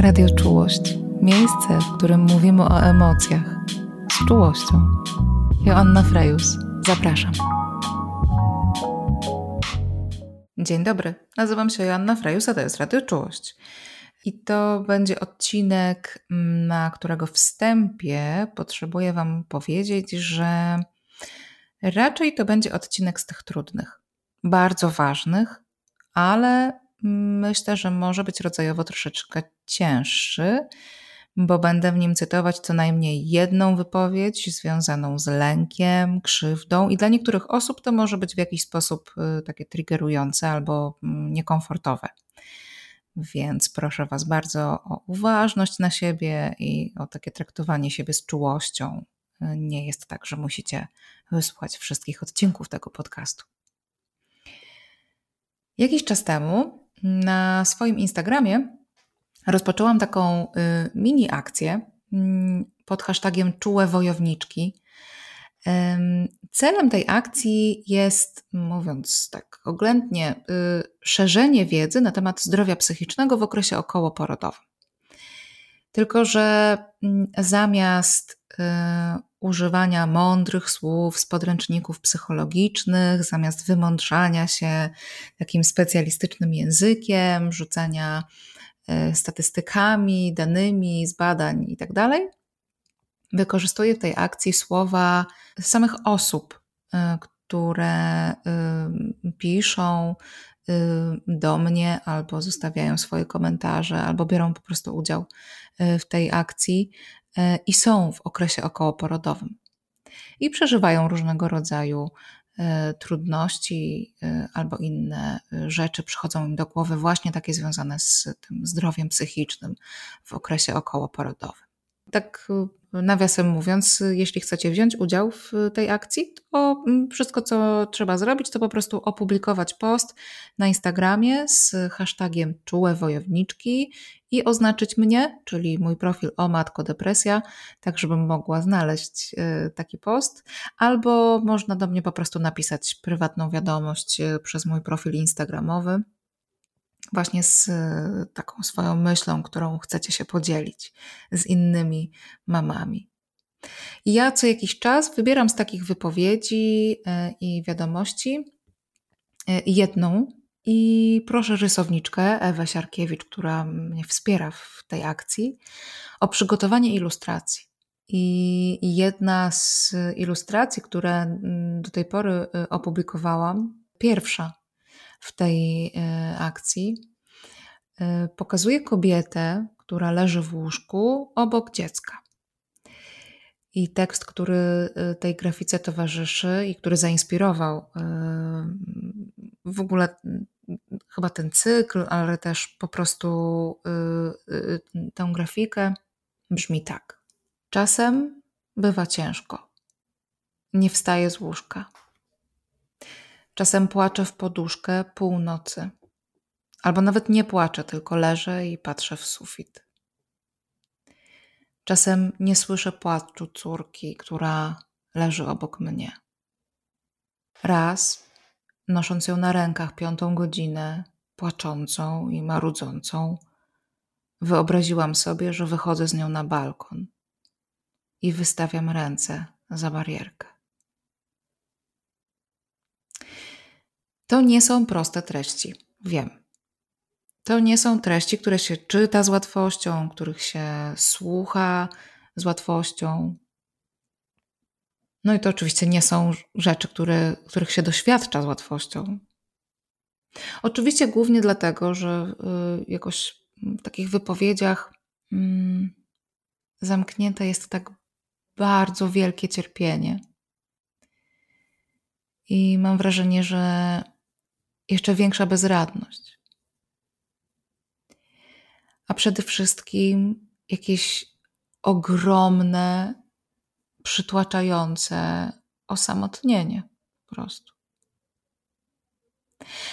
Radio Czułość. Miejsce, w którym mówimy o emocjach. Z czułością. Joanna Frejus. Zapraszam. Dzień dobry. Nazywam się Joanna Frejus, a to jest Radio Czułość. I to będzie odcinek, mm, na którego wstępie potrzebuję Wam powiedzieć, że raczej to będzie odcinek z tych trudnych, bardzo ważnych, ale myślę, że może być rodzajowo troszeczkę cięższy, bo będę w nim cytować co najmniej jedną wypowiedź związaną z lękiem, krzywdą, i dla niektórych osób to może być w jakiś sposób y, takie triggerujące albo mm, niekomfortowe. Więc proszę Was bardzo o uważność na siebie i o takie traktowanie siebie z czułością. Nie jest tak, że musicie wysłuchać wszystkich odcinków tego podcastu. Jakiś czas temu na swoim Instagramie rozpoczęłam taką y, mini akcję mm, pod hashtagiem Czułe Wojowniczki. Celem tej akcji jest, mówiąc tak oględnie, y, szerzenie wiedzy na temat zdrowia psychicznego w okresie okołoporodowym. Tylko, że mm, zamiast y, używania mądrych słów z podręczników psychologicznych, zamiast wymądrzania się takim specjalistycznym językiem, rzucania e, statystykami, danymi z badań itd., tak wykorzystuję w tej akcji słowa samych osób, e, które e, piszą do mnie albo zostawiają swoje komentarze, albo biorą po prostu udział w tej akcji i są w okresie okołoporodowym i przeżywają różnego rodzaju e, trudności e, albo inne rzeczy przychodzą im do głowy, właśnie takie związane z tym zdrowiem psychicznym w okresie okołoporodowym. Tak Nawiasem mówiąc, jeśli chcecie wziąć udział w tej akcji, to mm, wszystko, co trzeba zrobić, to po prostu opublikować post na Instagramie z hashtagiem czułe wojowniczki i oznaczyć mnie, czyli mój profil o matko depresja, tak żebym mogła znaleźć y, taki post, albo można do mnie po prostu napisać prywatną wiadomość przez mój profil instagramowy właśnie z e, taką swoją myślą, którą chcecie się podzielić z innymi mamami. Ja co jakiś czas wybieram z takich wypowiedzi e, i wiadomości e, jedną i proszę rysowniczkę Ewę Siarkiewicz, która mnie wspiera w tej akcji, o przygotowanie ilustracji. I jedna z ilustracji, które do tej pory opublikowałam, pierwsza w tej e, akcji e, pokazuje kobietę, która leży w łóżku obok dziecka. I tekst, który e, tej grafice towarzyszy i który zainspirował w ogóle chyba ten cykl, ale też po prostu tę grafikę, brzmi tak. Czasem bywa ciężko. Nie wstaję z łóżka. Czasem płaczę w poduszkę północy. Albo nawet nie płaczę, tylko leżę i patrzę w sufit. Czasem nie słyszę płaczu córki, która leży obok mnie. Raz, nosząc ją na rękach piątą godzinę, płaczącą i marudzącą, wyobraziłam sobie, że wychodzę z nią na balkon i wystawiam ręce za barierkę. To nie są proste treści, wiem. To nie są treści, które się czyta z łatwością, których się słucha z łatwością. No i to oczywiście nie są rzeczy, które, których się doświadcza z łatwością. Oczywiście głównie dlatego, że y, jakoś w takich wypowiedziach mm, zamknięte jest tak bardzo wielkie cierpienie. I mam wrażenie, że jeszcze większa bezradność. A przede wszystkim jakieś ogromne, przytłaczające osamotnienie po prostu.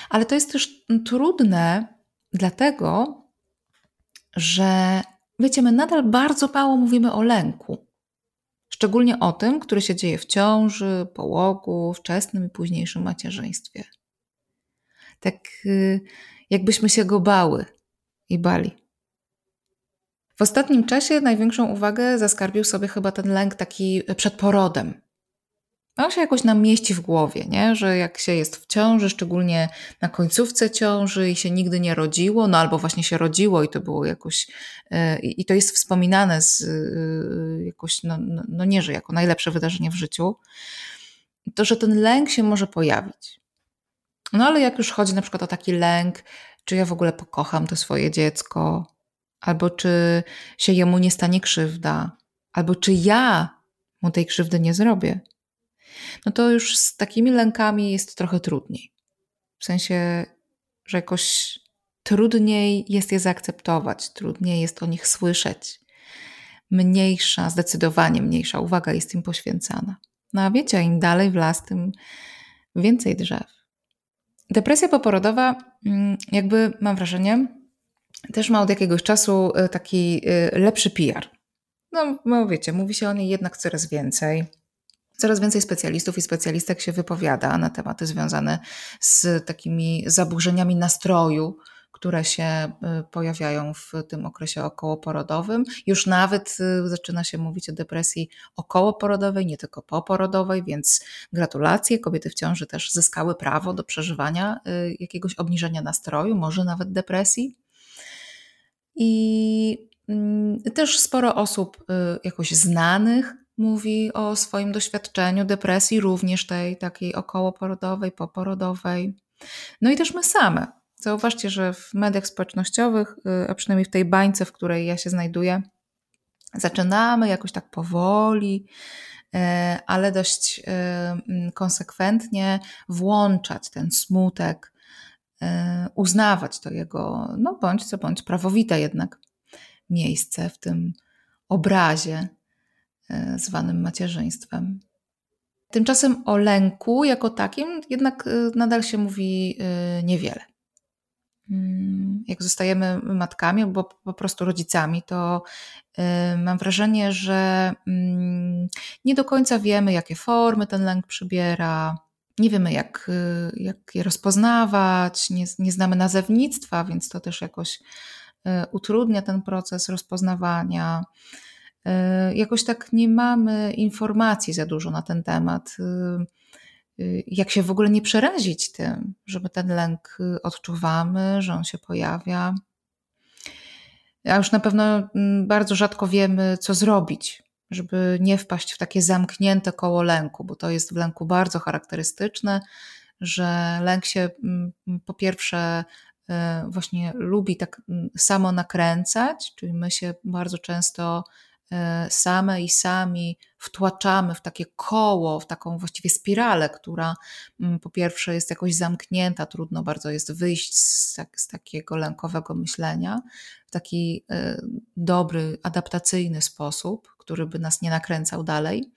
Ale to jest też trudne, dlatego, że wiecie, my nadal bardzo mało mówimy o lęku. Szczególnie o tym, który się dzieje w ciąży, połogu, wczesnym i późniejszym macierzyństwie tak y, jakbyśmy się go bały i bali. W ostatnim czasie największą uwagę zaskarbił sobie chyba ten lęk taki przed porodem. On się jakoś nam mieści w głowie, nie? że jak się jest w ciąży, szczególnie na końcówce ciąży i się nigdy nie rodziło, no albo właśnie się rodziło i to było jakoś, yy, i to jest wspominane z yy, jakoś, no, no, no nie, że jako najlepsze wydarzenie w życiu, to że ten lęk się może pojawić. No ale jak już chodzi na przykład o taki lęk, czy ja w ogóle pokocham to swoje dziecko, albo czy się jemu nie stanie krzywda, albo czy ja mu tej krzywdy nie zrobię, no to już z takimi lękami jest trochę trudniej. W sensie, że jakoś trudniej jest je zaakceptować, trudniej jest o nich słyszeć. Mniejsza, zdecydowanie mniejsza uwaga jest im poświęcana. No a wiecie, im dalej w las, tym więcej drzew. Depresja poporodowa, mm, jakby mam wrażenie, też ma od jakiegoś czasu y, taki y, lepszy PR. No, no wiecie, mówi się o niej jednak coraz więcej. Coraz więcej specjalistów i specjalistek się wypowiada na tematy związane z takimi zaburzeniami nastroju, które się y, pojawiają w tym okresie okołoporodowym. Już nawet y, zaczyna się mówić o depresji okołoporodowej, nie tylko poporodowej, więc gratulacje. Kobiety w ciąży też zyskały prawo do przeżywania y, jakiegoś obniżenia nastroju, może nawet depresji. I mm, też sporo osób jakoś znanych mówi o swoim doświadczeniu depresji, również tej takiej okołoporodowej, poporodowej. No i też my same. Zauważcie, że w mediach społecznościowych, y, a przynajmniej w tej bańce, w której ja się znajduję, zaczynamy jakoś tak powoli, y, ale dość y, mm, konsekwentnie włączać ten smutek, uznawać to jego, no bądź co bądź, prawowite jednak miejsce w tym obrazie zwanym macierzyństwem. Tymczasem o lęku jako takim jednak nadal się mówi niewiele. Mm, jak zostajemy matkami albo po prostu rodzicami, to y, mam wrażenie, że mm, nie do końca wiemy, jakie formy ten lęk przybiera. Nie wiemy, jak, y, jak je rozpoznawać, nie, nie znamy nazewnictwa, więc to też jakoś y, utrudnia ten proces rozpoznawania. Jakoś tak nie mamy informacji za dużo na ten temat. Y, jak się w ogóle nie przerazić tym, żeby ten lęk y, odczuwamy, że on się pojawia. A już na pewno mm, bardzo rzadko wiemy, co zrobić, żeby nie wpaść w takie zamknięte koło lęku, bo to jest w lęku bardzo charakterystyczne, że lęk się mm, po pierwsze y, właśnie lubi tak mm, samo nakręcać, czyli my się bardzo często same i sami wtłaczamy w takie koło, w taką właściwie spiralę, która mm, po pierwsze jest jakoś zamknięta, trudno bardzo jest wyjść z, tak, z takiego lękowego myślenia w taki e, dobry, adaptacyjny sposób, który by nas nie nakręcał dalej.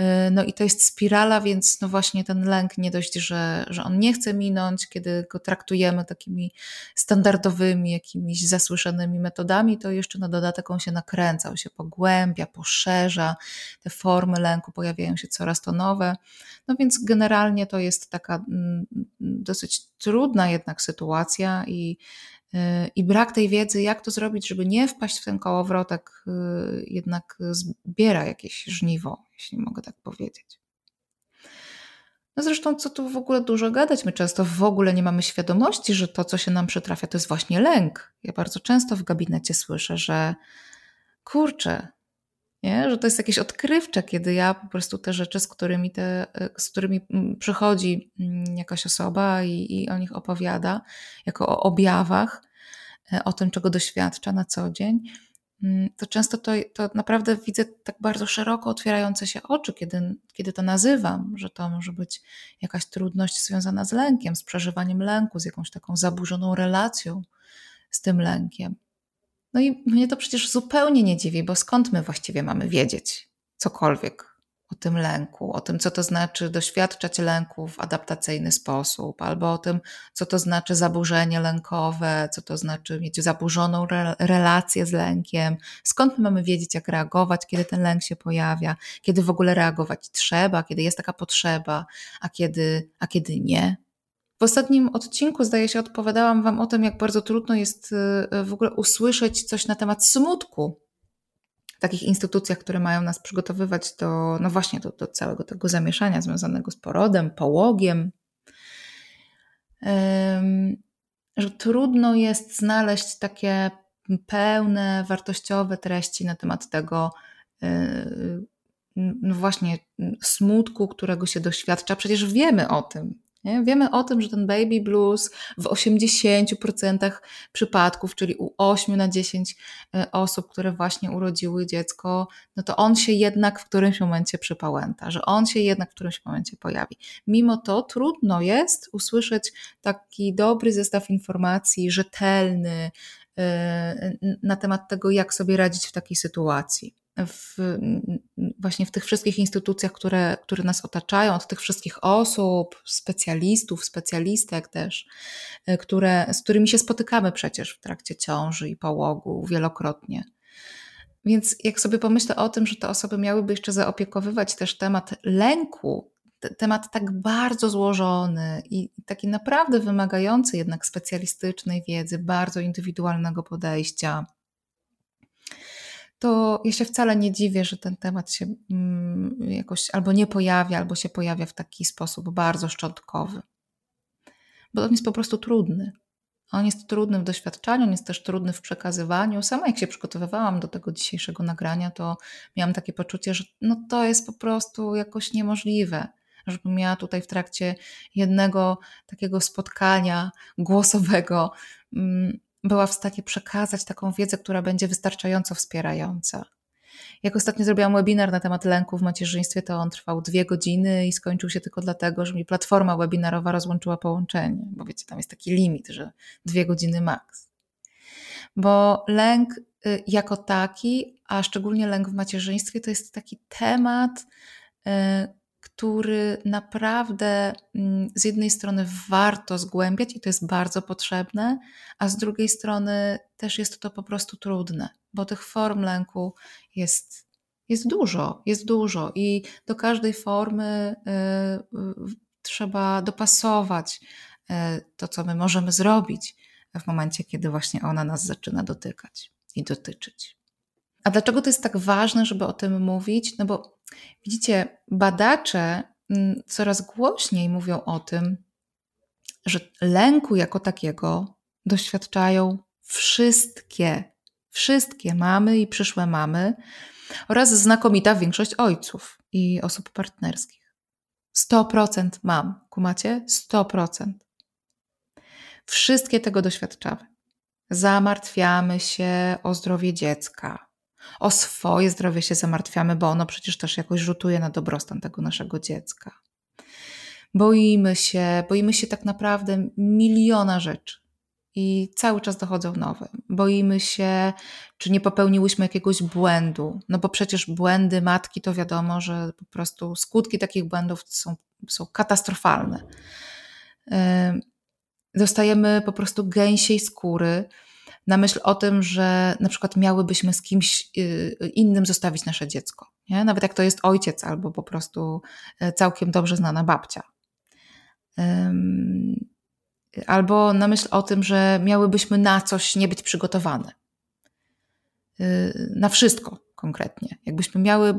Y, no i to jest spirala, więc no właśnie ten lęk nie dość, że, że on nie chce minąć, kiedy go traktujemy takimi standardowymi, jakimiś zasłyszanymi metodami, to jeszcze na dodatek on się nakręca, on się pogłębia, poszerza, te formy lęku pojawiają się coraz to nowe. No więc generalnie to jest taka mm, dosyć trudna jednak sytuacja i i brak tej wiedzy, jak to zrobić, żeby nie wpaść w ten kołowrotek, y, jednak zbiera jakieś żniwo, jeśli mogę tak powiedzieć. No zresztą, co tu w ogóle dużo gadać? My często w ogóle nie mamy świadomości, że to, co się nam przytrafia, to jest właśnie lęk. Ja bardzo często w gabinecie słyszę, że kurczę, nie? że to jest jakieś odkrywcze, kiedy ja po prostu te rzeczy, z którymi, te, z którymi mm, przychodzi mm, jakaś osoba i, i o nich opowiada, jako o objawach, o tym, czego doświadcza na co dzień, mm, to często to, to naprawdę widzę tak bardzo szeroko otwierające się oczy, kiedy, kiedy to nazywam, że to może być jakaś trudność związana z lękiem, z przeżywaniem lęku, z jakąś taką zaburzoną relacją z tym lękiem. No i mnie to przecież zupełnie nie dziwi, bo skąd my właściwie mamy wiedzieć cokolwiek o tym lęku, o tym, co to znaczy doświadczać lęku w adaptacyjny sposób, albo o tym, co to znaczy zaburzenie lękowe, co to znaczy mieć zaburzoną re relację z lękiem. Skąd my mamy wiedzieć, jak reagować, kiedy ten lęk się pojawia, kiedy w ogóle reagować trzeba, kiedy jest taka potrzeba, a kiedy, a kiedy nie. W ostatnim odcinku, zdaje się, odpowiadałam Wam o tym, jak bardzo trudno jest y, w ogóle usłyszeć coś na temat smutku takich instytucjach, które mają nas przygotowywać do, no właśnie, do, do całego tego zamieszania związanego z porodem, połogiem. że trudno jest znaleźć takie pełne, wartościowe treści na temat tego, y, no właśnie, smutku, którego się doświadcza. Przecież wiemy o tym. Nie? Wiemy o tym, że ten baby blues w 80% przypadków, czyli u 8 na 10 e, osób, które właśnie urodziły dziecko, no to on się jednak w którymś momencie przypałęta, że on się jednak w którymś momencie pojawi. Mimo to trudno jest usłyszeć taki dobry zestaw informacji, rzetelny, e, na temat tego, jak sobie radzić w takiej sytuacji w, właśnie w tych wszystkich instytucjach, które, które nas otaczają, od tych wszystkich osób, specjalistów, specjalistek też, e, które, z którymi się spotykamy przecież w trakcie ciąży i połogu wielokrotnie. Więc jak sobie pomyślę o tym, że te osoby miałyby jeszcze zaopiekowywać też temat lęku, temat tak bardzo złożony i taki naprawdę wymagający jednak specjalistycznej wiedzy, bardzo indywidualnego podejścia, to ja się wcale nie dziwię, że ten temat się mm, jakoś albo nie pojawia, albo się pojawia w taki sposób bardzo szczątkowy. Bo on jest po prostu trudny. On jest trudny w doświadczaniu, on jest też trudny w przekazywaniu. Sama jak się przygotowywałam do tego dzisiejszego nagrania, to miałam takie poczucie, że no to jest po prostu jakoś niemożliwe, żebym ja tutaj w trakcie jednego takiego spotkania głosowego mm, była w stanie przekazać taką wiedzę, która będzie wystarczająco wspierająca. Jak ostatnio zrobiłam webinar na temat lęku w macierzyństwie, to on trwał dwie godziny i skończył się tylko dlatego, że mi platforma webinarowa rozłączyła połączenie, bo wiecie, tam jest taki limit, że dwie godziny maks. Bo lęk y, jako taki, a szczególnie lęk w macierzyństwie, to jest taki temat, y, który naprawdę mm, z jednej strony warto zgłębiać i to jest bardzo potrzebne, a z drugiej strony też jest to po prostu trudne, bo tych form lęku jest, jest dużo, jest dużo i do każdej formy y, trzeba dopasować y, to, co my możemy zrobić w momencie, kiedy właśnie ona nas zaczyna dotykać i dotyczyć. A dlaczego to jest tak ważne, żeby o tym mówić? No bo Widzicie, badacze mm, coraz głośniej mówią o tym, że lęku jako takiego doświadczają wszystkie, wszystkie mamy i przyszłe mamy oraz znakomita większość ojców i osób partnerskich. 100% mam, kumacie? 100%. Wszystkie tego doświadczamy. Zamartwiamy się o zdrowie dziecka, o swoje zdrowie się zamartwiamy, bo ono przecież też jakoś rzutuje na dobrostan tego naszego dziecka. Boimy się, boimy się tak naprawdę miliona rzeczy i cały czas dochodzą nowe. Boimy się, czy nie popełniłyśmy jakiegoś błędu, no bo przecież błędy matki to wiadomo, że po prostu skutki takich błędów są, są katastrofalne. Dostajemy po prostu gęsiej skóry, na myśl o tym, że na przykład miałybyśmy z kimś y, innym zostawić nasze dziecko. Nie? Nawet jak to jest ojciec albo po prostu e, całkiem dobrze znana babcia. Albo na myśl o tym, że miałybyśmy na coś nie być przygotowane. Y, na wszystko konkretnie. Jakbyśmy miały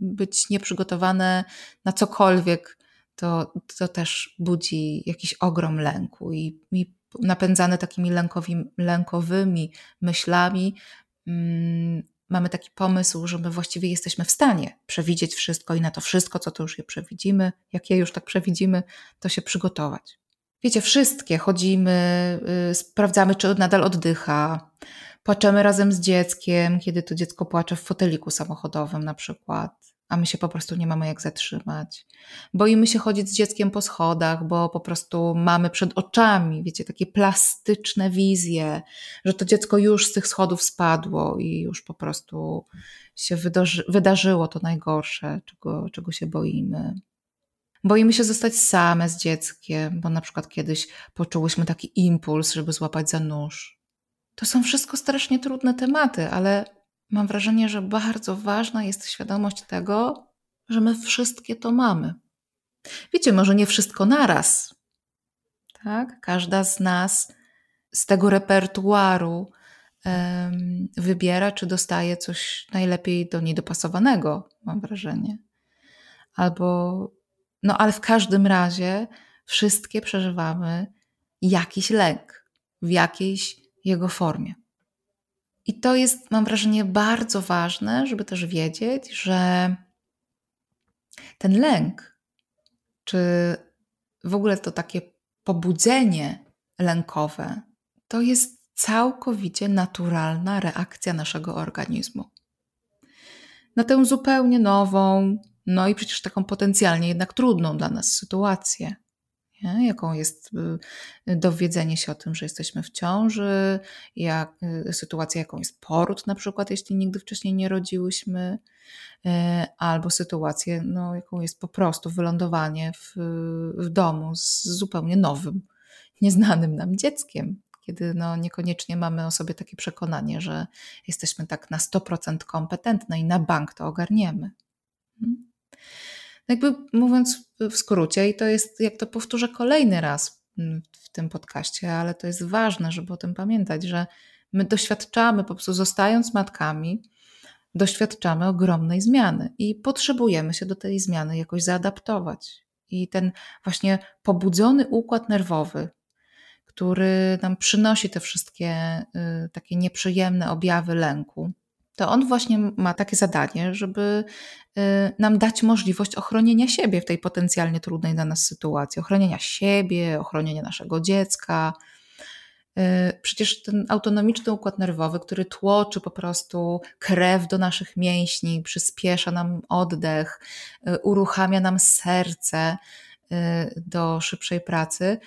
być nieprzygotowane na cokolwiek, to, to też budzi jakiś ogrom lęku i, i napędzane takimi lękowymi, lękowymi myślami, mm, mamy taki pomysł, że my właściwie jesteśmy w stanie przewidzieć wszystko i na to wszystko, co to już je przewidzimy, jak je już tak przewidzimy, to się przygotować. Wiecie, wszystkie chodzimy, yy, sprawdzamy, czy nadal oddycha, płaczemy razem z dzieckiem, kiedy to dziecko płacze w foteliku samochodowym na przykład a my się po prostu nie mamy jak zatrzymać. Boimy się chodzić z dzieckiem po schodach, bo po prostu mamy przed oczami, wiecie, takie plastyczne wizje, że to dziecko już z tych schodów spadło i już po prostu się wydarzy, wydarzyło to najgorsze, czego, czego się boimy. Boimy się zostać same z dzieckiem, bo na przykład kiedyś poczułyśmy taki impuls, żeby złapać za nóż. To są wszystko strasznie trudne tematy, ale mam wrażenie, że bardzo ważna jest świadomość tego, że my wszystkie to mamy. Wiecie, może nie wszystko naraz, Tak? Każda z nas z tego repertuaru um, wybiera, czy dostaje coś najlepiej do niej dopasowanego, mam wrażenie. Albo, no ale w każdym razie wszystkie przeżywamy jakiś lęk w jakiejś jego formie. I to jest, mam wrażenie, bardzo ważne, żeby też wiedzieć, że ten lęk, czy w ogóle to takie pobudzenie lękowe, to jest całkowicie naturalna reakcja naszego organizmu. Na tę zupełnie nową, no i przecież taką potencjalnie jednak trudną dla nas sytuację nie? jaką jest y, dowiedzenie się o tym, że jesteśmy w ciąży, jak, y, sytuacja, jaką jest poród, na przykład, jeśli nigdy wcześniej nie rodziłyśmy, y, albo sytuację, no, jaką jest po prostu wylądowanie w, w domu z zupełnie nowym, nieznanym nam dzieckiem. Kiedy no, niekoniecznie mamy o sobie takie przekonanie, że jesteśmy tak na 100% kompetentne i na bank to ogarniemy. Hmm? Jakby mówiąc w skrócie, i to jest, jak to powtórzę kolejny raz w tym podcaście, ale to jest ważne, żeby o tym pamiętać, że my doświadczamy, po prostu zostając matkami, doświadczamy ogromnej zmiany i potrzebujemy się do tej zmiany jakoś zaadaptować. I ten właśnie pobudzony układ nerwowy, który nam przynosi te wszystkie y, takie nieprzyjemne objawy lęku, to on właśnie ma takie zadanie, żeby y, nam dać możliwość ochronienia siebie w tej potencjalnie trudnej dla nas sytuacji, ochronienia siebie, ochronienia naszego dziecka. Y, przecież ten autonomiczny układ nerwowy, który tłoczy po prostu krew do naszych mięśni, przyspiesza nam oddech, y, uruchamia nam serce do szybszej pracy,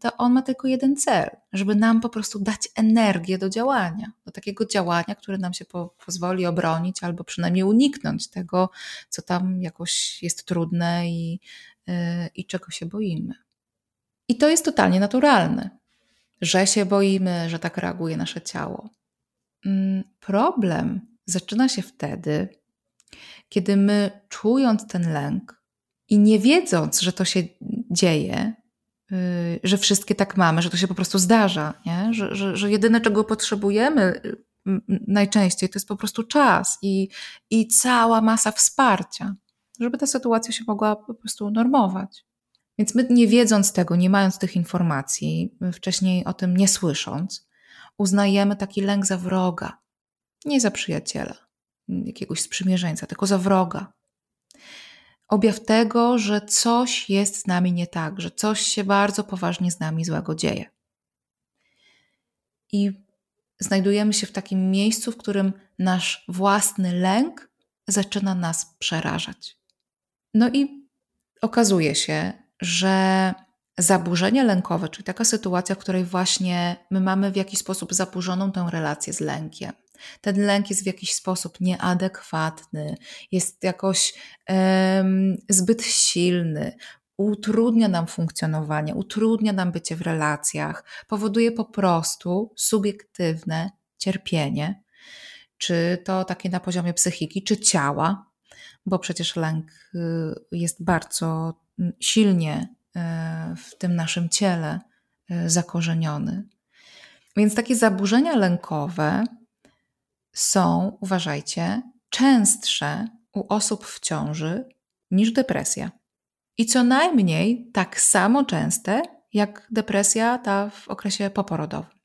to on ma tylko jeden cel, żeby nam po prostu dać energię do działania, do takiego działania, które nam się po, pozwoli obronić albo przynajmniej uniknąć tego, co tam jakoś jest trudne i, yy, i czego się boimy. I to jest totalnie naturalne, że się boimy, że tak reaguje nasze ciało. Mm, problem zaczyna się wtedy, kiedy my, czując ten lęk i nie wiedząc, że to się dzieje, że wszystkie tak mamy, że to się po prostu zdarza, nie? Że, że, że jedyne, czego potrzebujemy y, najczęściej, to jest po prostu czas i, i cała masa wsparcia, żeby ta sytuacja się mogła po prostu normować. Więc my, nie wiedząc tego, nie mając tych informacji, wcześniej o tym nie słysząc, uznajemy taki lęk za wroga, nie za przyjaciela, jakiegoś sprzymierzeńca, tylko za wroga objaw tego, że coś jest z nami nie tak, że coś się bardzo poważnie z nami złego dzieje. I znajdujemy się w takim miejscu, w którym nasz własny lęk zaczyna nas przerażać. No i okazuje się, że zaburzenie lękowe, czyli taka sytuacja, w której właśnie my mamy w jakiś sposób zaburzoną tę relację z lękiem, ten lęk jest w jakiś sposób nieadekwatny, jest jakoś um, zbyt silny, utrudnia nam funkcjonowanie, utrudnia nam bycie w relacjach, powoduje po prostu subiektywne cierpienie, czy to takie na poziomie psychiki, czy ciała, bo przecież lęk y, jest bardzo mm, silnie y, w tym naszym ciele y, zakorzeniony. Więc takie zaburzenia lękowe są, uważajcie, częstsze u osób w ciąży niż depresja. I co najmniej tak samo częste jak depresja ta w okresie poporodowym.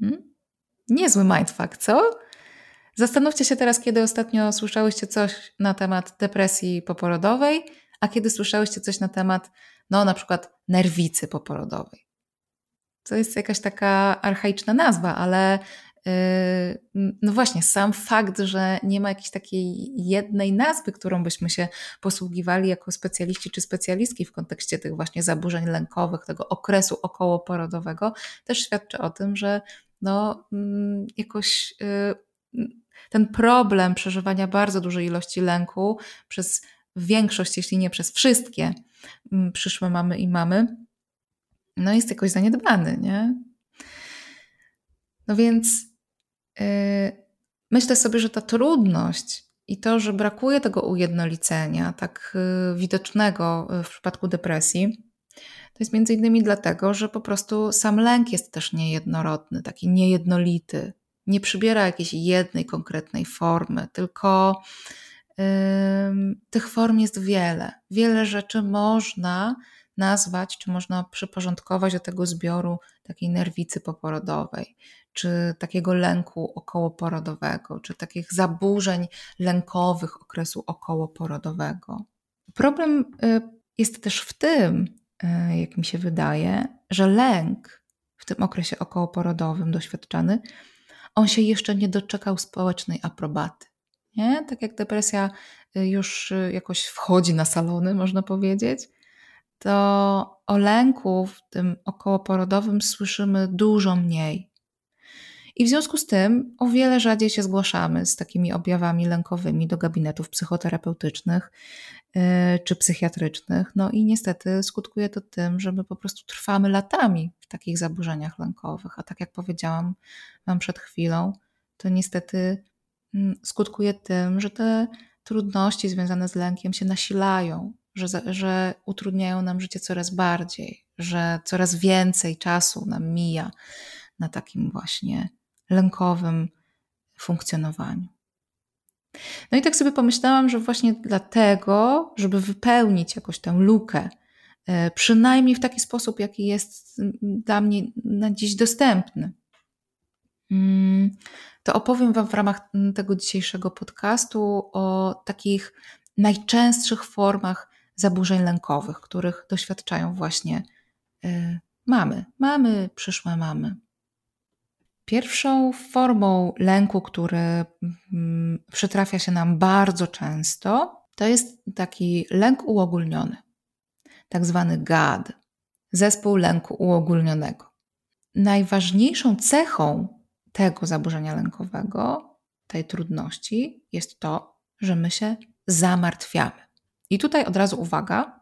Hmm? Niezły mindfuck, co? Zastanówcie się teraz, kiedy ostatnio słyszałyście coś na temat depresji poporodowej, a kiedy słyszałyście coś na temat, no na przykład nerwicy poporodowej. To jest jakaś taka archaiczna nazwa, ale no właśnie, sam fakt, że nie ma jakiejś takiej jednej nazwy, którą byśmy się posługiwali jako specjaliści czy specjalistki w kontekście tych właśnie zaburzeń lękowych, tego okresu okołoporodowego, też świadczy o tym, że no, mm, jakoś yy, ten problem przeżywania bardzo dużej ilości lęku przez większość, jeśli nie przez wszystkie mm, przyszłe mamy i mamy, no jest jakoś zaniedbany, nie? No więc myślę sobie, że ta trudność i to, że brakuje tego ujednolicenia tak y, widocznego y, w przypadku depresji, To jest między innymi dlatego, że po prostu sam lęk jest też niejednorodny, taki niejednolity. Nie przybiera jakiejś jednej konkretnej formy, tylko yy, tych form jest wiele. Wiele rzeczy można nazwać, czy można przyporządkować do tego zbioru takiej nerwicy poporodowej, czy takiego lęku okołoporodowego, czy takich zaburzeń lękowych okresu okołoporodowego. Problem y, jest też w tym, y, jak mi się wydaje, że lęk w tym okresie okołoporodowym doświadczany, on się jeszcze nie doczekał społecznej aprobaty. Nie? Tak jak depresja y, już jakoś wchodzi na salony, można powiedzieć, to o lęku w tym okołoporodowym słyszymy dużo mniej. I w związku z tym o wiele rzadziej się zgłaszamy z takimi objawami lękowymi do gabinetów psychoterapeutycznych yy, czy psychiatrycznych. No i niestety skutkuje to tym, że my po prostu trwamy latami w takich zaburzeniach lękowych. A tak jak powiedziałam Wam przed chwilą, to niestety mm, skutkuje tym, że te trudności związane z lękiem się nasilają, że, że utrudniają nam życie coraz bardziej, że coraz więcej czasu nam mija na takim właśnie lękowym funkcjonowaniu. No i tak sobie pomyślałam, że właśnie dlatego, żeby wypełnić jakoś tę lukę, e, przynajmniej w taki sposób, jaki jest dla mnie na dziś dostępny, mm, to opowiem Wam w ramach tego dzisiejszego podcastu o takich najczęstszych formach zaburzeń lękowych, których doświadczają właśnie e, mamy, mamy, przyszłe mamy. Pierwszą formą lęku, który mm, przytrafia się nam bardzo często, to jest taki lęk uogólniony, tak zwany GAD, zespół lęku uogólnionego. Najważniejszą cechą tego zaburzenia lękowego, tej trudności, jest to, że my się zamartwiamy. I tutaj od razu uwaga,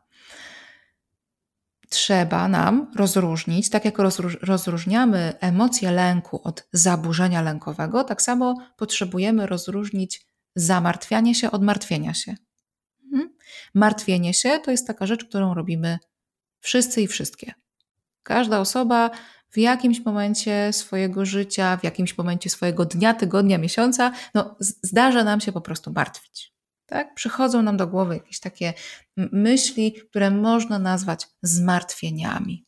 trzeba nam rozróżnić, tak jak rozróżniamy emocje lęku od zaburzenia lękowego, tak samo potrzebujemy rozróżnić zamartwianie się od martwienia się. Mhm. Martwienie się to jest taka rzecz, którą robimy wszyscy i wszystkie. Każda osoba w jakimś momencie swojego życia, w jakimś momencie swojego dnia, tygodnia, miesiąca, no, zdarza nam się po prostu martwić. Tak? Przychodzą nam do głowy jakieś takie myśli, które można nazwać zmartwieniami.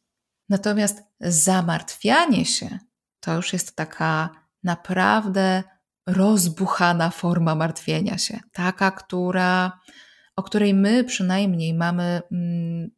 Natomiast zamartwianie się to już jest taka naprawdę rozbuchana forma martwienia się, taka, która, o której my przynajmniej mamy, mm,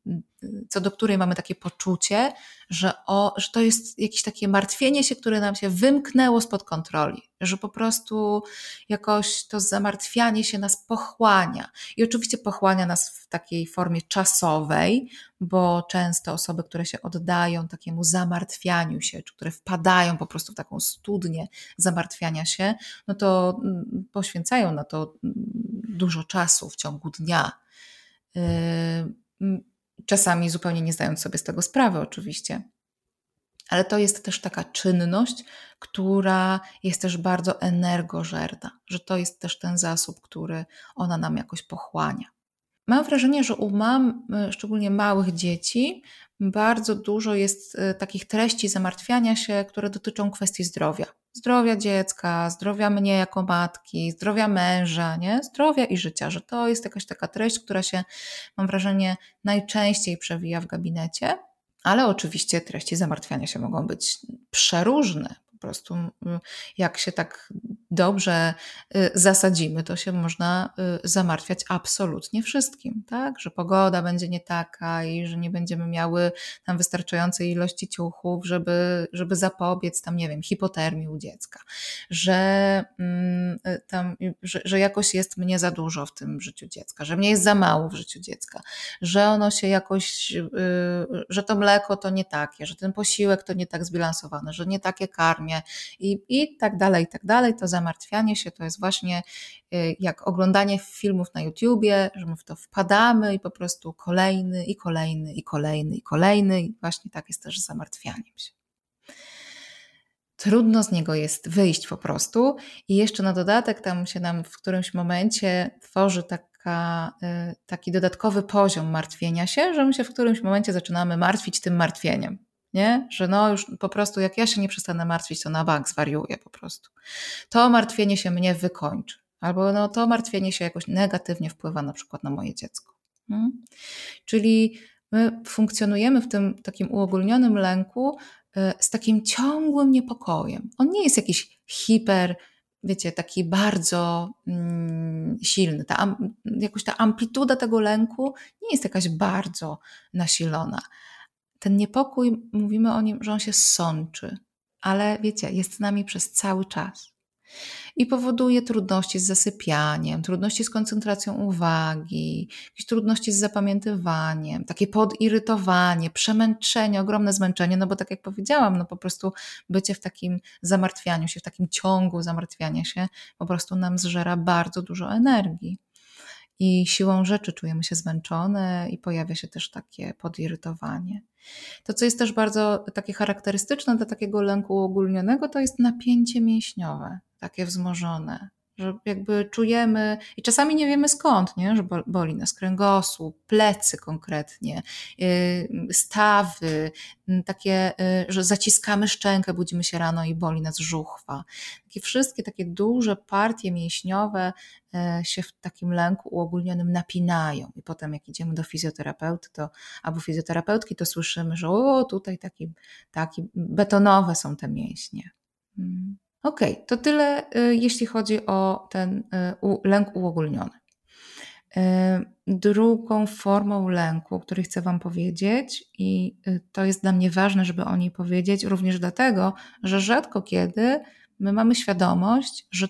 co do której mamy takie poczucie, że, o, że to jest jakieś takie martwienie się, które nam się wymknęło spod kontroli, że po prostu jakoś to zamartwianie się nas pochłania. I oczywiście pochłania nas w takiej formie czasowej, bo często osoby, które się oddają takiemu zamartwianiu się, czy które wpadają po prostu w taką studnię zamartwiania się, no to mm, poświęcają na to mm, dużo czasu w ciągu dnia. Czasami zupełnie nie zdając sobie z tego sprawy, oczywiście. Ale to jest też taka czynność, która jest też bardzo energożerna, że to jest też ten zasób, który ona nam jakoś pochłania. Mam wrażenie, że u mam, y, szczególnie małych dzieci, bardzo dużo jest y, takich treści zamartwiania się, które dotyczą kwestii zdrowia. Zdrowia dziecka, zdrowia mnie jako matki, zdrowia męża, nie? zdrowia i życia, że to jest jakaś taka treść, która się, mam wrażenie, najczęściej przewija w gabinecie. Ale oczywiście treści zamartwiania się mogą być przeróżne. Po prostu, jak się tak dobrze y, zasadzimy, to się można y, zamartwiać absolutnie wszystkim, tak? Że pogoda będzie nie taka i że nie będziemy miały tam wystarczającej ilości ciuchów, żeby, żeby zapobiec tam, nie wiem, hipotermii u dziecka, że mm, y, tam, że, że jakoś jest mnie za dużo w tym życiu dziecka, że mnie jest za mało w życiu dziecka, że ono się jakoś, że to mleko to nie takie, że ten posiłek to nie tak zbilansowany, że nie takie i, i tak dalej, i tak dalej, to zamartwianie się to jest właśnie y, jak oglądanie filmów na YouTubie, że my w to wpadamy i po prostu kolejny, i kolejny, i kolejny, i kolejny, i właśnie tak jest też z zamartwianiem się. trudno z niego jest wyjść po prostu. I jeszcze na dodatek tam się nam w którymś momencie tworzy taka, y, taki dodatkowy poziom martwienia się, że my się w którymś momencie zaczynamy martwić tym martwieniem. Nie? Że no już po prostu jak ja się nie przestanę martwić, to na bank zwariuję po prostu. To martwienie się mnie wykończy. Albo no, to martwienie się jakoś negatywnie wpływa na przykład na moje dziecko. Hmm? Czyli my funkcjonujemy w tym takim uogólnionym lęku y, z takim ciągłym niepokojem. On nie jest jakiś hiper, wiecie, taki bardzo mm, silny. Ta, jakoś ta amplituda tego lęku nie jest jakaś bardzo nasilona. Ten niepokój, mówimy o nim, że on się sączy, ale wiecie, jest z nami przez cały czas i powoduje trudności z zasypianiem, trudności z koncentracją uwagi, jakieś trudności z zapamiętywaniem, takie podirytowanie, przemęczenie, ogromne zmęczenie, no bo tak jak powiedziałam, no po prostu bycie w takim zamartwianiu się, w takim ciągu zamartwiania się po prostu nam zżera bardzo dużo energii. I siłą rzeczy czujemy się zmęczone i pojawia się też takie podirytowanie. To, co jest też bardzo takie charakterystyczne dla takiego lęku uogólnionego, to jest napięcie mięśniowe takie wzmożone, że jakby czujemy i czasami nie wiemy skąd, nie? że boli nas kręgosłup, plecy konkretnie, y, stawy, takie, y, że zaciskamy szczękę, budzimy się rano i boli nas żuchwa. Takie wszystkie takie duże partie mięśniowe y, się w takim lęku uogólnionym napinają i potem jak idziemy do fizjoterapeuty to, albo fizjoterapeutki, to słyszymy, że o, tutaj taki, taki betonowe są te mięśnie. Mm. Ok, to tyle, y, jeśli chodzi o ten y, lęk uogólniony. Y, drugą formą lęku, o której chcę Wam powiedzieć, i to jest dla mnie ważne, żeby o niej powiedzieć, również dlatego, że rzadko kiedy my mamy świadomość, że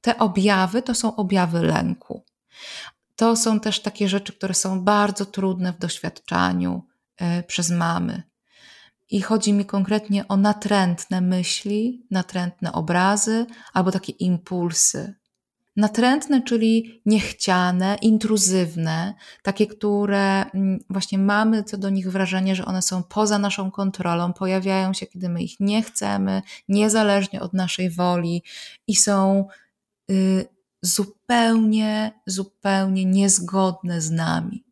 te objawy to są objawy lęku. To są też takie rzeczy, które są bardzo trudne w doświadczaniu przez mamy, i chodzi mi konkretnie o natrętne myśli, natrętne obrazy albo takie impulsy. Natrętne, czyli niechciane, intruzywne, takie, które mm, właśnie mamy co do nich wrażenie, że one są poza naszą kontrolą, pojawiają się, kiedy my ich nie chcemy, niezależnie od naszej woli i są y, zupełnie, zupełnie niezgodne z nami.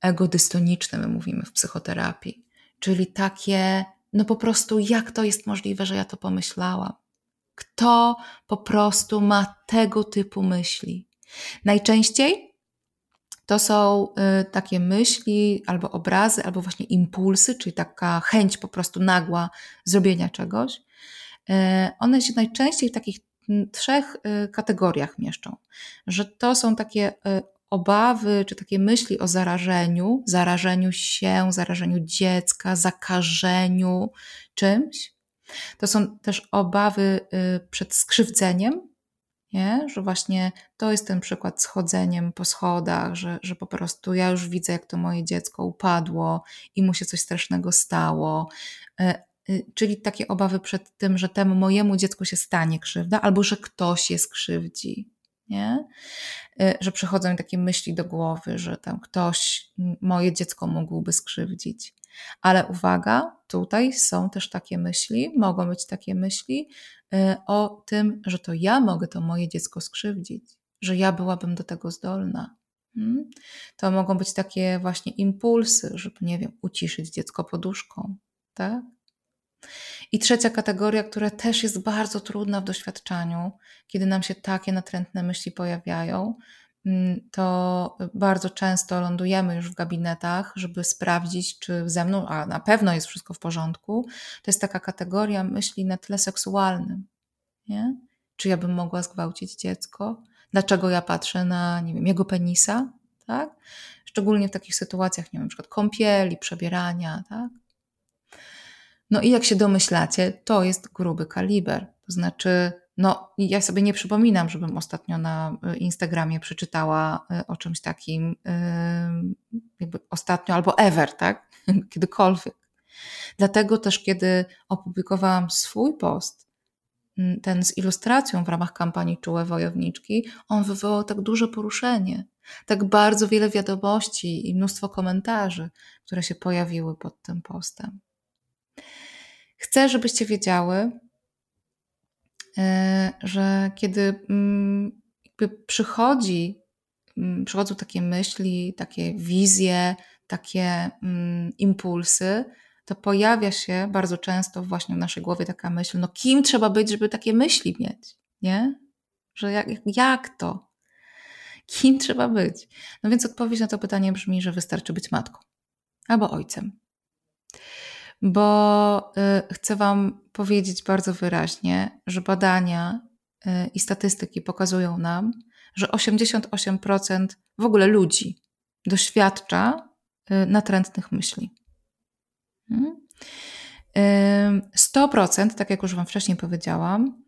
Egodystoniczne, my mówimy w psychoterapii czyli takie, no po prostu, jak to jest możliwe, że ja to pomyślałam? Kto po prostu ma tego typu myśli? Najczęściej to są y, takie myśli, albo obrazy, albo właśnie impulsy, czyli taka chęć po prostu nagła zrobienia czegoś. Y, one się najczęściej w takich trzech y, kategoriach mieszczą, że to są takie obawy czy takie myśli o zarażeniu, zarażeniu się, zarażeniu dziecka, zakażeniu czymś. To są też obawy y, przed skrzywdzeniem, nie? że właśnie to jest ten przykład z chodzeniem po schodach, że, że po prostu ja już widzę, jak to moje dziecko upadło i mu się coś strasznego stało. Y, y, czyli takie obawy przed tym, że temu mojemu dziecku się stanie krzywda, albo że ktoś je skrzywdzi nie? Y, że przychodzą mi takie myśli do głowy, że tam ktoś moje dziecko mógłby skrzywdzić. Ale uwaga, tutaj są też takie myśli, mogą być takie myśli y, o tym, że to ja mogę to moje dziecko skrzywdzić, że ja byłabym do tego zdolna. Hmm? To mogą być takie właśnie impulsy, żeby, nie wiem, uciszyć dziecko poduszką, tak? I trzecia kategoria, która też jest bardzo trudna w doświadczaniu, kiedy nam się takie natrętne myśli pojawiają, mm, to bardzo często lądujemy już w gabinetach, żeby sprawdzić, czy ze mną, a na pewno jest wszystko w porządku. To jest taka kategoria myśli na tle seksualnym. Nie? Czy ja bym mogła zgwałcić dziecko? Dlaczego ja patrzę na, nie wiem, jego penisa? Tak? Szczególnie w takich sytuacjach, nie wiem, na przykład kąpieli, przebierania, tak? No i jak się domyślacie, to jest gruby kaliber. To znaczy, no ja sobie nie przypominam, żebym ostatnio na y, Instagramie przeczytała y, o czymś takim, y, jakby ostatnio albo ever, tak? Kiedykolwiek. Dlatego też, kiedy opublikowałam swój post, mm, ten z ilustracją w ramach kampanii Czułe Wojowniczki, on wywołał tak duże poruszenie, tak bardzo wiele wiadomości i mnóstwo komentarzy, które się pojawiły pod tym postem. Chcę, żebyście wiedziały, e, że kiedy mm, przychodzi, mm, przychodzą takie myśli, takie wizje, takie mm, impulsy, to pojawia się bardzo często właśnie w naszej głowie taka myśl, no kim trzeba być, żeby takie myśli mieć, nie? Że jak, jak to? Kim trzeba być? No więc odpowiedź na to pytanie brzmi, że wystarczy być matką albo ojcem. Bo y, chcę Wam powiedzieć bardzo wyraźnie, że badania y, i statystyki pokazują nam, że 88% w ogóle ludzi doświadcza y, natrętnych myśli. 100%, hmm? tak jak już Wam wcześniej powiedziałam,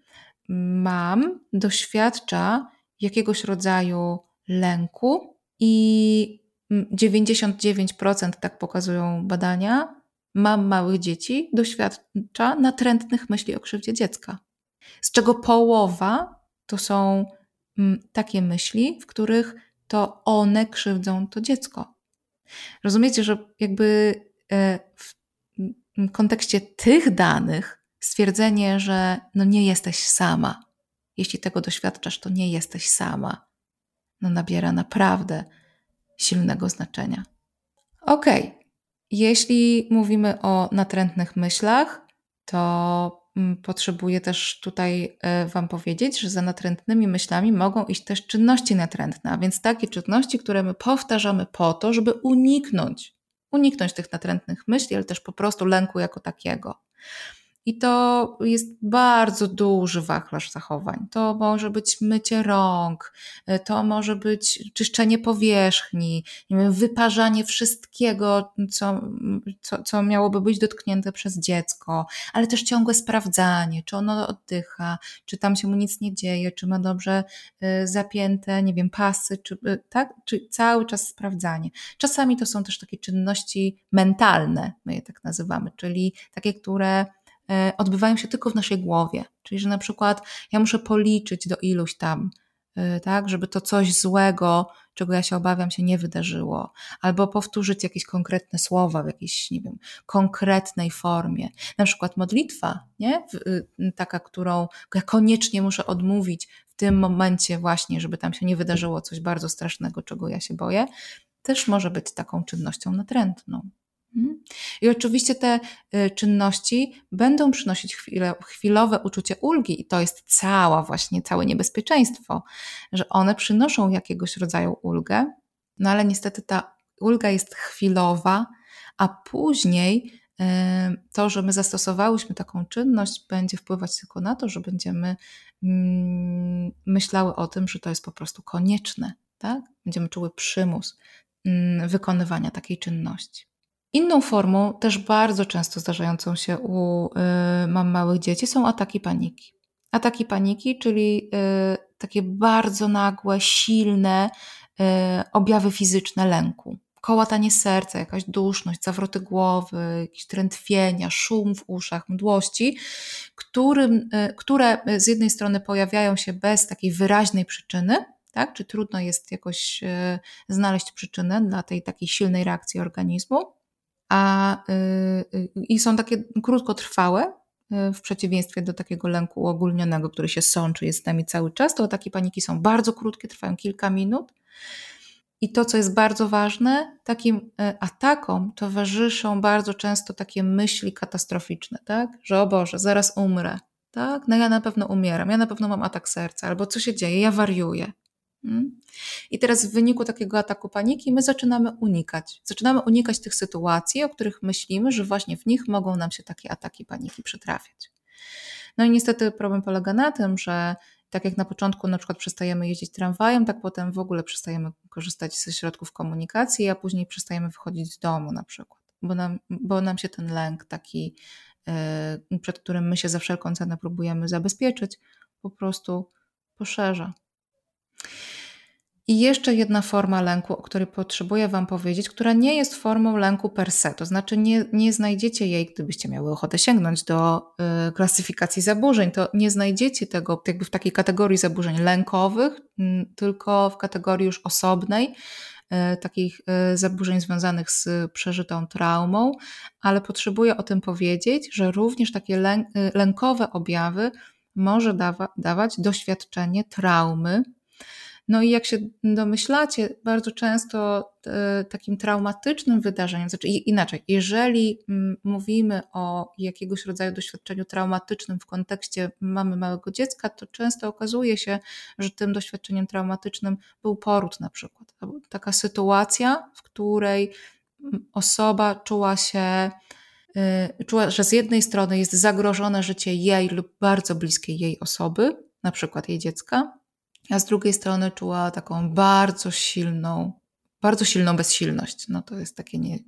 mam, doświadcza jakiegoś rodzaju lęku i 99%, tak pokazują badania, mam małych dzieci doświadcza natrętnych myśli o krzywdzie dziecka. Z czego połowa to są takie myśli, w których to one krzywdzą to dziecko. Rozumiecie, że jakby e, w kontekście tych danych stwierdzenie, że no nie jesteś sama, jeśli tego doświadczasz, to nie jesteś sama, no nabiera naprawdę silnego znaczenia. Ok, jeśli mówimy o natrętnych myślach, to mm, potrzebuję też tutaj e, Wam powiedzieć, że za natrętnymi myślami mogą iść też czynności natrętne, a więc takie czynności, które my powtarzamy po to, żeby uniknąć, uniknąć tych natrętnych myśli, ale też po prostu lęku jako takiego. I to jest bardzo duży wachlarz zachowań. To może być mycie rąk, to może być czyszczenie powierzchni, wyparzanie wszystkiego, co, co, co miałoby być dotknięte przez dziecko, ale też ciągłe sprawdzanie, czy ono oddycha, czy tam się mu nic nie dzieje, czy ma dobrze y, zapięte, nie wiem, pasy, czy, y, tak? czy cały czas sprawdzanie. Czasami to są też takie czynności mentalne, my je tak nazywamy, czyli takie, które E, odbywają się tylko w naszej głowie. Czyli, że na przykład ja muszę policzyć do iluś tam, e, tak, żeby to coś złego, czego ja się obawiam, się nie wydarzyło, albo powtórzyć jakieś konkretne słowa w jakiejś, nie wiem, konkretnej formie. Na przykład modlitwa, nie? Y, taka, którą ja koniecznie muszę odmówić w tym momencie właśnie, żeby tam się nie wydarzyło coś bardzo strasznego, czego ja się boję, też może być taką czynnością natrętną. Mhm. I oczywiście te y, czynności będą przynosić chwilowe uczucie ulgi, i to jest cała właśnie całe niebezpieczeństwo, że one przynoszą jakiegoś rodzaju ulgę, no ale niestety ta ulga jest chwilowa, a później y, to, że my zastosowałyśmy taką czynność, będzie wpływać tylko na to, że będziemy mm, myślały o tym, że to jest po prostu konieczne. Tak? Będziemy czuły przymus mm, wykonywania takiej czynności. Inną formą, też bardzo często zdarzającą się u y, mam małych dzieci, są ataki paniki. Ataki paniki, czyli y, takie bardzo nagłe, silne y, objawy fizyczne lęku. Kołatanie serca, jakaś duszność, zawroty głowy, jakieś trętwienia, szum w uszach, mdłości, którym, które z jednej strony pojawiają się bez takiej wyraźnej przyczyny, tak? czy trudno jest jakoś znaleźć przyczynę dla tej takiej silnej reakcji organizmu, a, y, y, i są takie krótkotrwałe, y, w przeciwieństwie do takiego lęku uogólnionego, który się sączy, jest z nami cały czas, to ataki paniki są bardzo krótkie, trwają kilka minut. I to, co jest bardzo ważne, takim atakom towarzyszą bardzo często takie myśli katastroficzne, tak? Że o Boże, zaraz umrę, tak? No ja na pewno umieram, ja na pewno mam atak serca, albo co się dzieje, ja wariuję. Hmm? I teraz w wyniku takiego ataku paniki my zaczynamy unikać. Zaczynamy unikać tych sytuacji, o których myślimy, że właśnie w nich mogą nam się takie ataki paniki przytrafiać. No i niestety problem polega na tym, że tak jak na początku na przykład przestajemy jeździć tramwajem, tak potem w ogóle przestajemy korzystać ze środków komunikacji, a później przestajemy wychodzić z domu na przykład, bo nam, bo nam się ten lęk taki, yy, przed którym my się za wszelką cenę próbujemy zabezpieczyć, po prostu poszerza. I jeszcze jedna forma lęku, o której potrzebuję Wam powiedzieć, która nie jest formą lęku per se, to znaczy nie, nie znajdziecie jej, gdybyście miały ochotę sięgnąć do y, klasyfikacji zaburzeń, to nie znajdziecie tego jakby w takiej kategorii zaburzeń lękowych, y, tylko w kategorii już osobnej, takich zaburzeń związanych z przeżytą traumą, ale potrzebuję o tym powiedzieć, że również takie lękowe objawy może dawa, dawać doświadczenie traumy, no i jak się domyślacie, bardzo często e, takim traumatycznym wydarzeniem, znaczy inaczej, jeżeli mm, mówimy o jakiegoś rodzaju doświadczeniu traumatycznym w kontekście mamy małego dziecka, to często okazuje się, że tym doświadczeniem traumatycznym był poród na przykład. Taka sytuacja, w której mm, osoba czuła się, e, czuła, że z jednej strony jest zagrożone życie jej lub bardzo bliskiej jej osoby, na przykład jej dziecka, a z drugiej strony czuła taką bardzo silną, bardzo silną bezsilność. No to jest takie nie,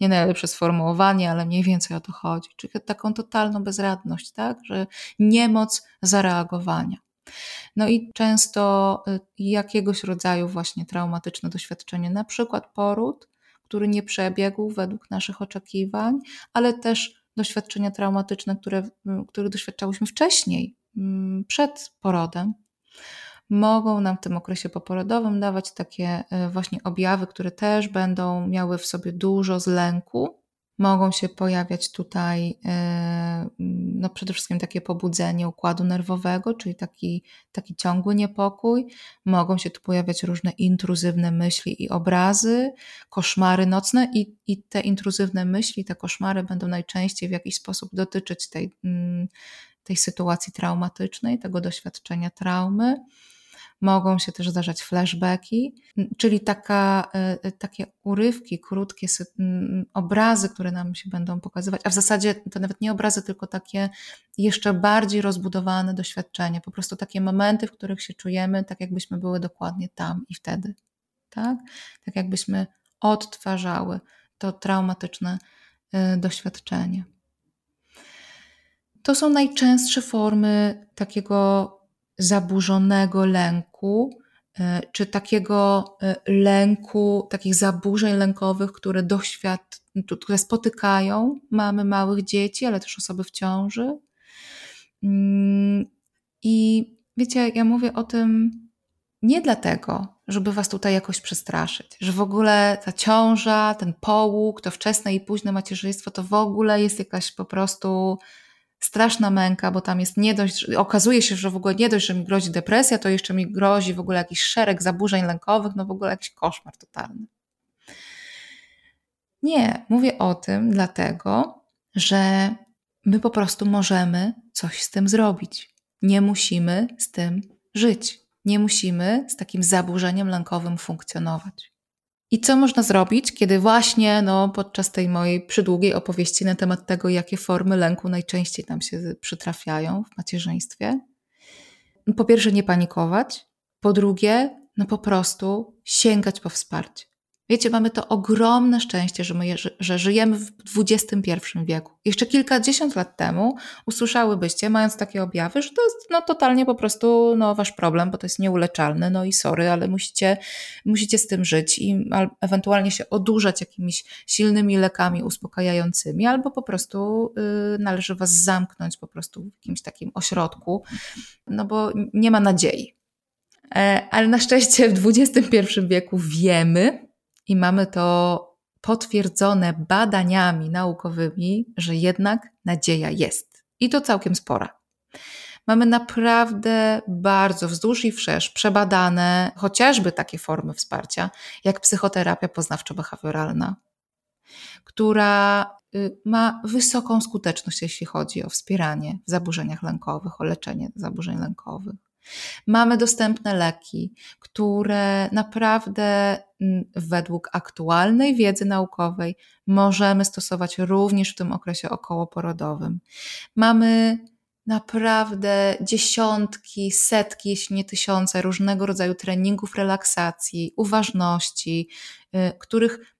nie najlepsze sformułowanie, ale mniej więcej o to chodzi. Czyli taką totalną bezradność, tak? Że niemoc zareagowania. No i często y, jakiegoś rodzaju właśnie traumatyczne doświadczenie, na przykład poród, który nie przebiegł według naszych oczekiwań, ale też doświadczenia traumatyczne, które, które doświadczałyśmy wcześniej, mm, przed porodem, mogą nam w tym okresie poporodowym dawać takie e, właśnie objawy, które też będą miały w sobie dużo z lęku. Mogą się pojawiać tutaj e, no przede wszystkim takie pobudzenie układu nerwowego, czyli taki, taki ciągły niepokój. Mogą się tu pojawiać różne intruzywne myśli i obrazy, koszmary nocne i, i te intruzywne myśli, te koszmary będą najczęściej w jakiś sposób dotyczyć tej, mm, tej sytuacji traumatycznej, tego doświadczenia traumy. Mogą się też zdarzać flashbacki, czyli taka, e, e, takie urywki, krótkie obrazy, które nam się będą pokazywać, a w zasadzie to nawet nie obrazy, tylko takie jeszcze bardziej rozbudowane doświadczenie, po prostu takie momenty, w których się czujemy tak, jakbyśmy były dokładnie tam i wtedy. Tak, tak jakbyśmy odtwarzały to traumatyczne e, doświadczenie. To są najczęstsze formy takiego zaburzonego lęku, e, czy takiego e, lęku, takich zaburzeń lękowych, które doświad, które spotykają mamy małych dzieci, ale też osoby w ciąży. Mm, I wiecie, ja mówię o tym nie dlatego, żeby was tutaj jakoś przestraszyć, że w ogóle ta ciąża, ten połóg, to wczesne i późne macierzyństwo to w ogóle jest jakaś po prostu straszna męka, bo tam jest nie dość, okazuje się, że w ogóle nie dość, że mi grozi depresja, to jeszcze mi grozi w ogóle jakiś szereg zaburzeń lękowych, no w ogóle jakiś koszmar totalny. Nie, mówię o tym dlatego, że my po prostu możemy coś z tym zrobić. Nie musimy z tym żyć. Nie musimy z takim zaburzeniem lękowym funkcjonować. I co można zrobić, kiedy właśnie no, podczas tej mojej przydługiej opowieści na temat tego, jakie formy lęku najczęściej nam się przytrafiają w macierzyństwie? Po pierwsze, nie panikować. Po drugie, no po prostu sięgać po wsparcie. Wiecie, mamy to ogromne szczęście, że, my, że, żyjemy w XXI wieku. Jeszcze kilkadziesiąt lat temu usłyszałybyście, mając takie objawy, że to jest no, totalnie po prostu no, wasz problem, bo to jest nieuleczalne, no i sorry, ale musicie, musicie z tym żyć i ewentualnie się odurzać jakimiś silnymi lekami uspokajającymi, albo po prostu y, należy was zamknąć po prostu w jakimś takim ośrodku, no bo nie ma nadziei. E, ale na szczęście w XXI wieku wiemy, i mamy to potwierdzone badaniami naukowymi, że jednak nadzieja jest. I to całkiem spora. Mamy naprawdę bardzo wzdłuż i wszerz przebadane chociażby takie formy wsparcia, jak psychoterapia poznawczo-behawioralna, która y, ma wysoką skuteczność, jeśli chodzi o wspieranie w zaburzeniach lękowych, o leczenie zaburzeń lękowych. Mamy dostępne leki, które naprawdę według aktualnej wiedzy naukowej możemy stosować również w tym okresie okołoporodowym. Mamy naprawdę dziesiątki, setki, jeśli nie tysiące różnego rodzaju treningów relaksacji, uważności, y, których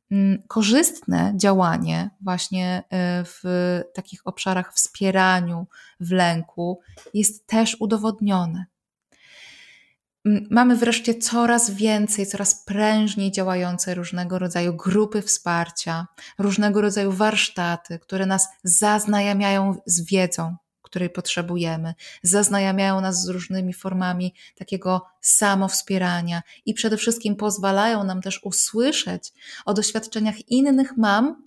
korzystne działanie właśnie y, w takich obszarach wspieraniu w lęku jest też udowodnione. Mamy wreszcie coraz więcej, coraz prężniej działające różnego rodzaju grupy wsparcia, różnego rodzaju warsztaty, które nas zaznajamiają z wiedzą, której potrzebujemy, zaznajamiają nas z różnymi formami takiego samowspierania i przede wszystkim pozwalają nam też usłyszeć o doświadczeniach innych mam,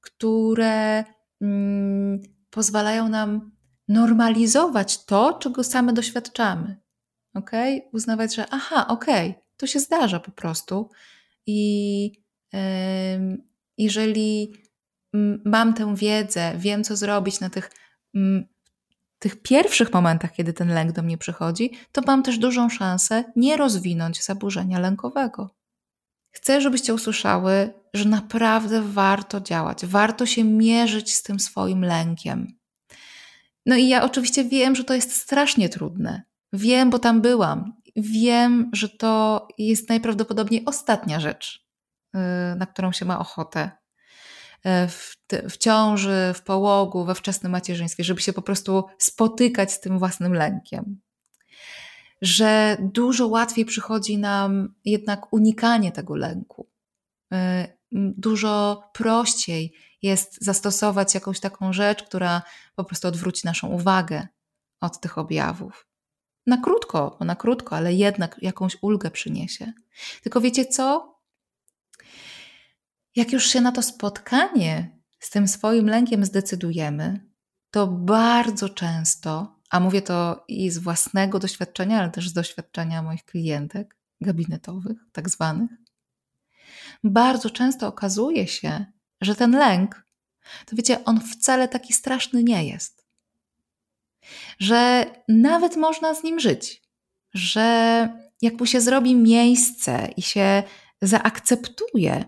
które mm, pozwalają nam normalizować to, czego same doświadczamy. Ok? Uznawać, że aha, okay, to się zdarza po prostu. I yy, jeżeli mam tę wiedzę, wiem, co zrobić na tych, tych pierwszych momentach, kiedy ten lęk do mnie przychodzi, to mam też dużą szansę nie rozwinąć zaburzenia lękowego. Chcę, żebyście usłyszały, że naprawdę warto działać, warto się mierzyć z tym swoim lękiem. No i ja oczywiście wiem, że to jest strasznie trudne. Wiem, bo tam byłam. Wiem, że to jest najprawdopodobniej ostatnia rzecz, y, na którą się ma ochotę y, w, w ciąży, w połogu, we wczesnym macierzyństwie, żeby się po prostu spotykać z tym własnym lękiem. Że dużo łatwiej przychodzi nam jednak unikanie tego lęku. Y, dużo prościej jest zastosować jakąś taką rzecz, która po prostu odwróci naszą uwagę od tych objawów. Na krótko, na krótko, ale jednak jakąś ulgę przyniesie. Tylko wiecie co? Jak już się na to spotkanie z tym swoim lękiem zdecydujemy, to bardzo często, a mówię to i z własnego doświadczenia, ale też z doświadczenia moich klientek gabinetowych, tak zwanych, bardzo często okazuje się, że ten lęk, to wiecie, on wcale taki straszny nie jest. Że nawet można z nim żyć. Że jak mu się zrobi miejsce i się zaakceptuje,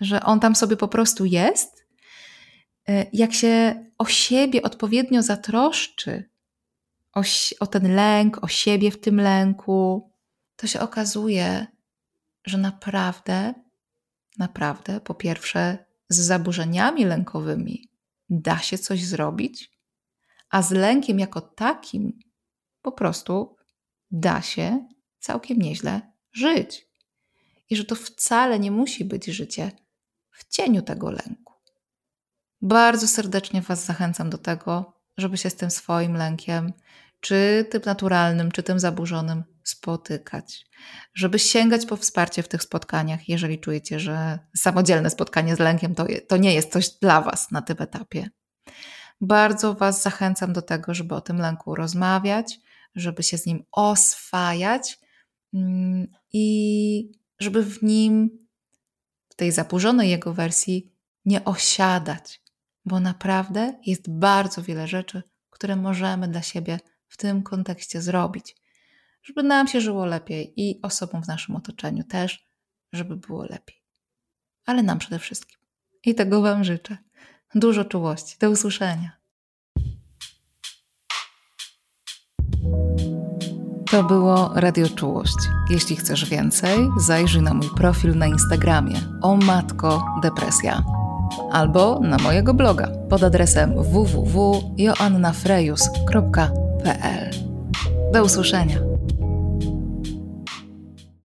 że on tam sobie po prostu jest, e, jak się o siebie odpowiednio zatroszczy, o, o ten lęk, o siebie w tym lęku, to się okazuje, że naprawdę, naprawdę, po pierwsze, z zaburzeniami lękowymi da się coś zrobić, a z lękiem jako takim po prostu da się całkiem nieźle żyć. I że to wcale nie musi być życie w cieniu tego lęku. Bardzo serdecznie Was zachęcam do tego, żeby się z tym swoim lękiem, czy tym naturalnym, czy tym zaburzonym, spotykać, żeby sięgać po wsparcie w tych spotkaniach, jeżeli czujecie, że samodzielne spotkanie z lękiem to, to nie jest coś dla Was na tym etapie. Bardzo Was zachęcam do tego, żeby o tym lęku rozmawiać, żeby się z nim oswajać mm, i żeby w nim, w tej zaburzonej jego wersji, nie osiadać, bo naprawdę jest bardzo wiele rzeczy, które możemy dla siebie w tym kontekście zrobić żeby nam się żyło lepiej i osobom w naszym otoczeniu też, żeby było lepiej. Ale nam przede wszystkim. I tego Wam życzę. Dużo czułości. Do usłyszenia. To było Radio Czułość. Jeśli chcesz więcej, zajrzyj na mój profil na Instagramie o Matko Depresja albo na mojego bloga pod adresem www.joannafrejus.pl. Do usłyszenia.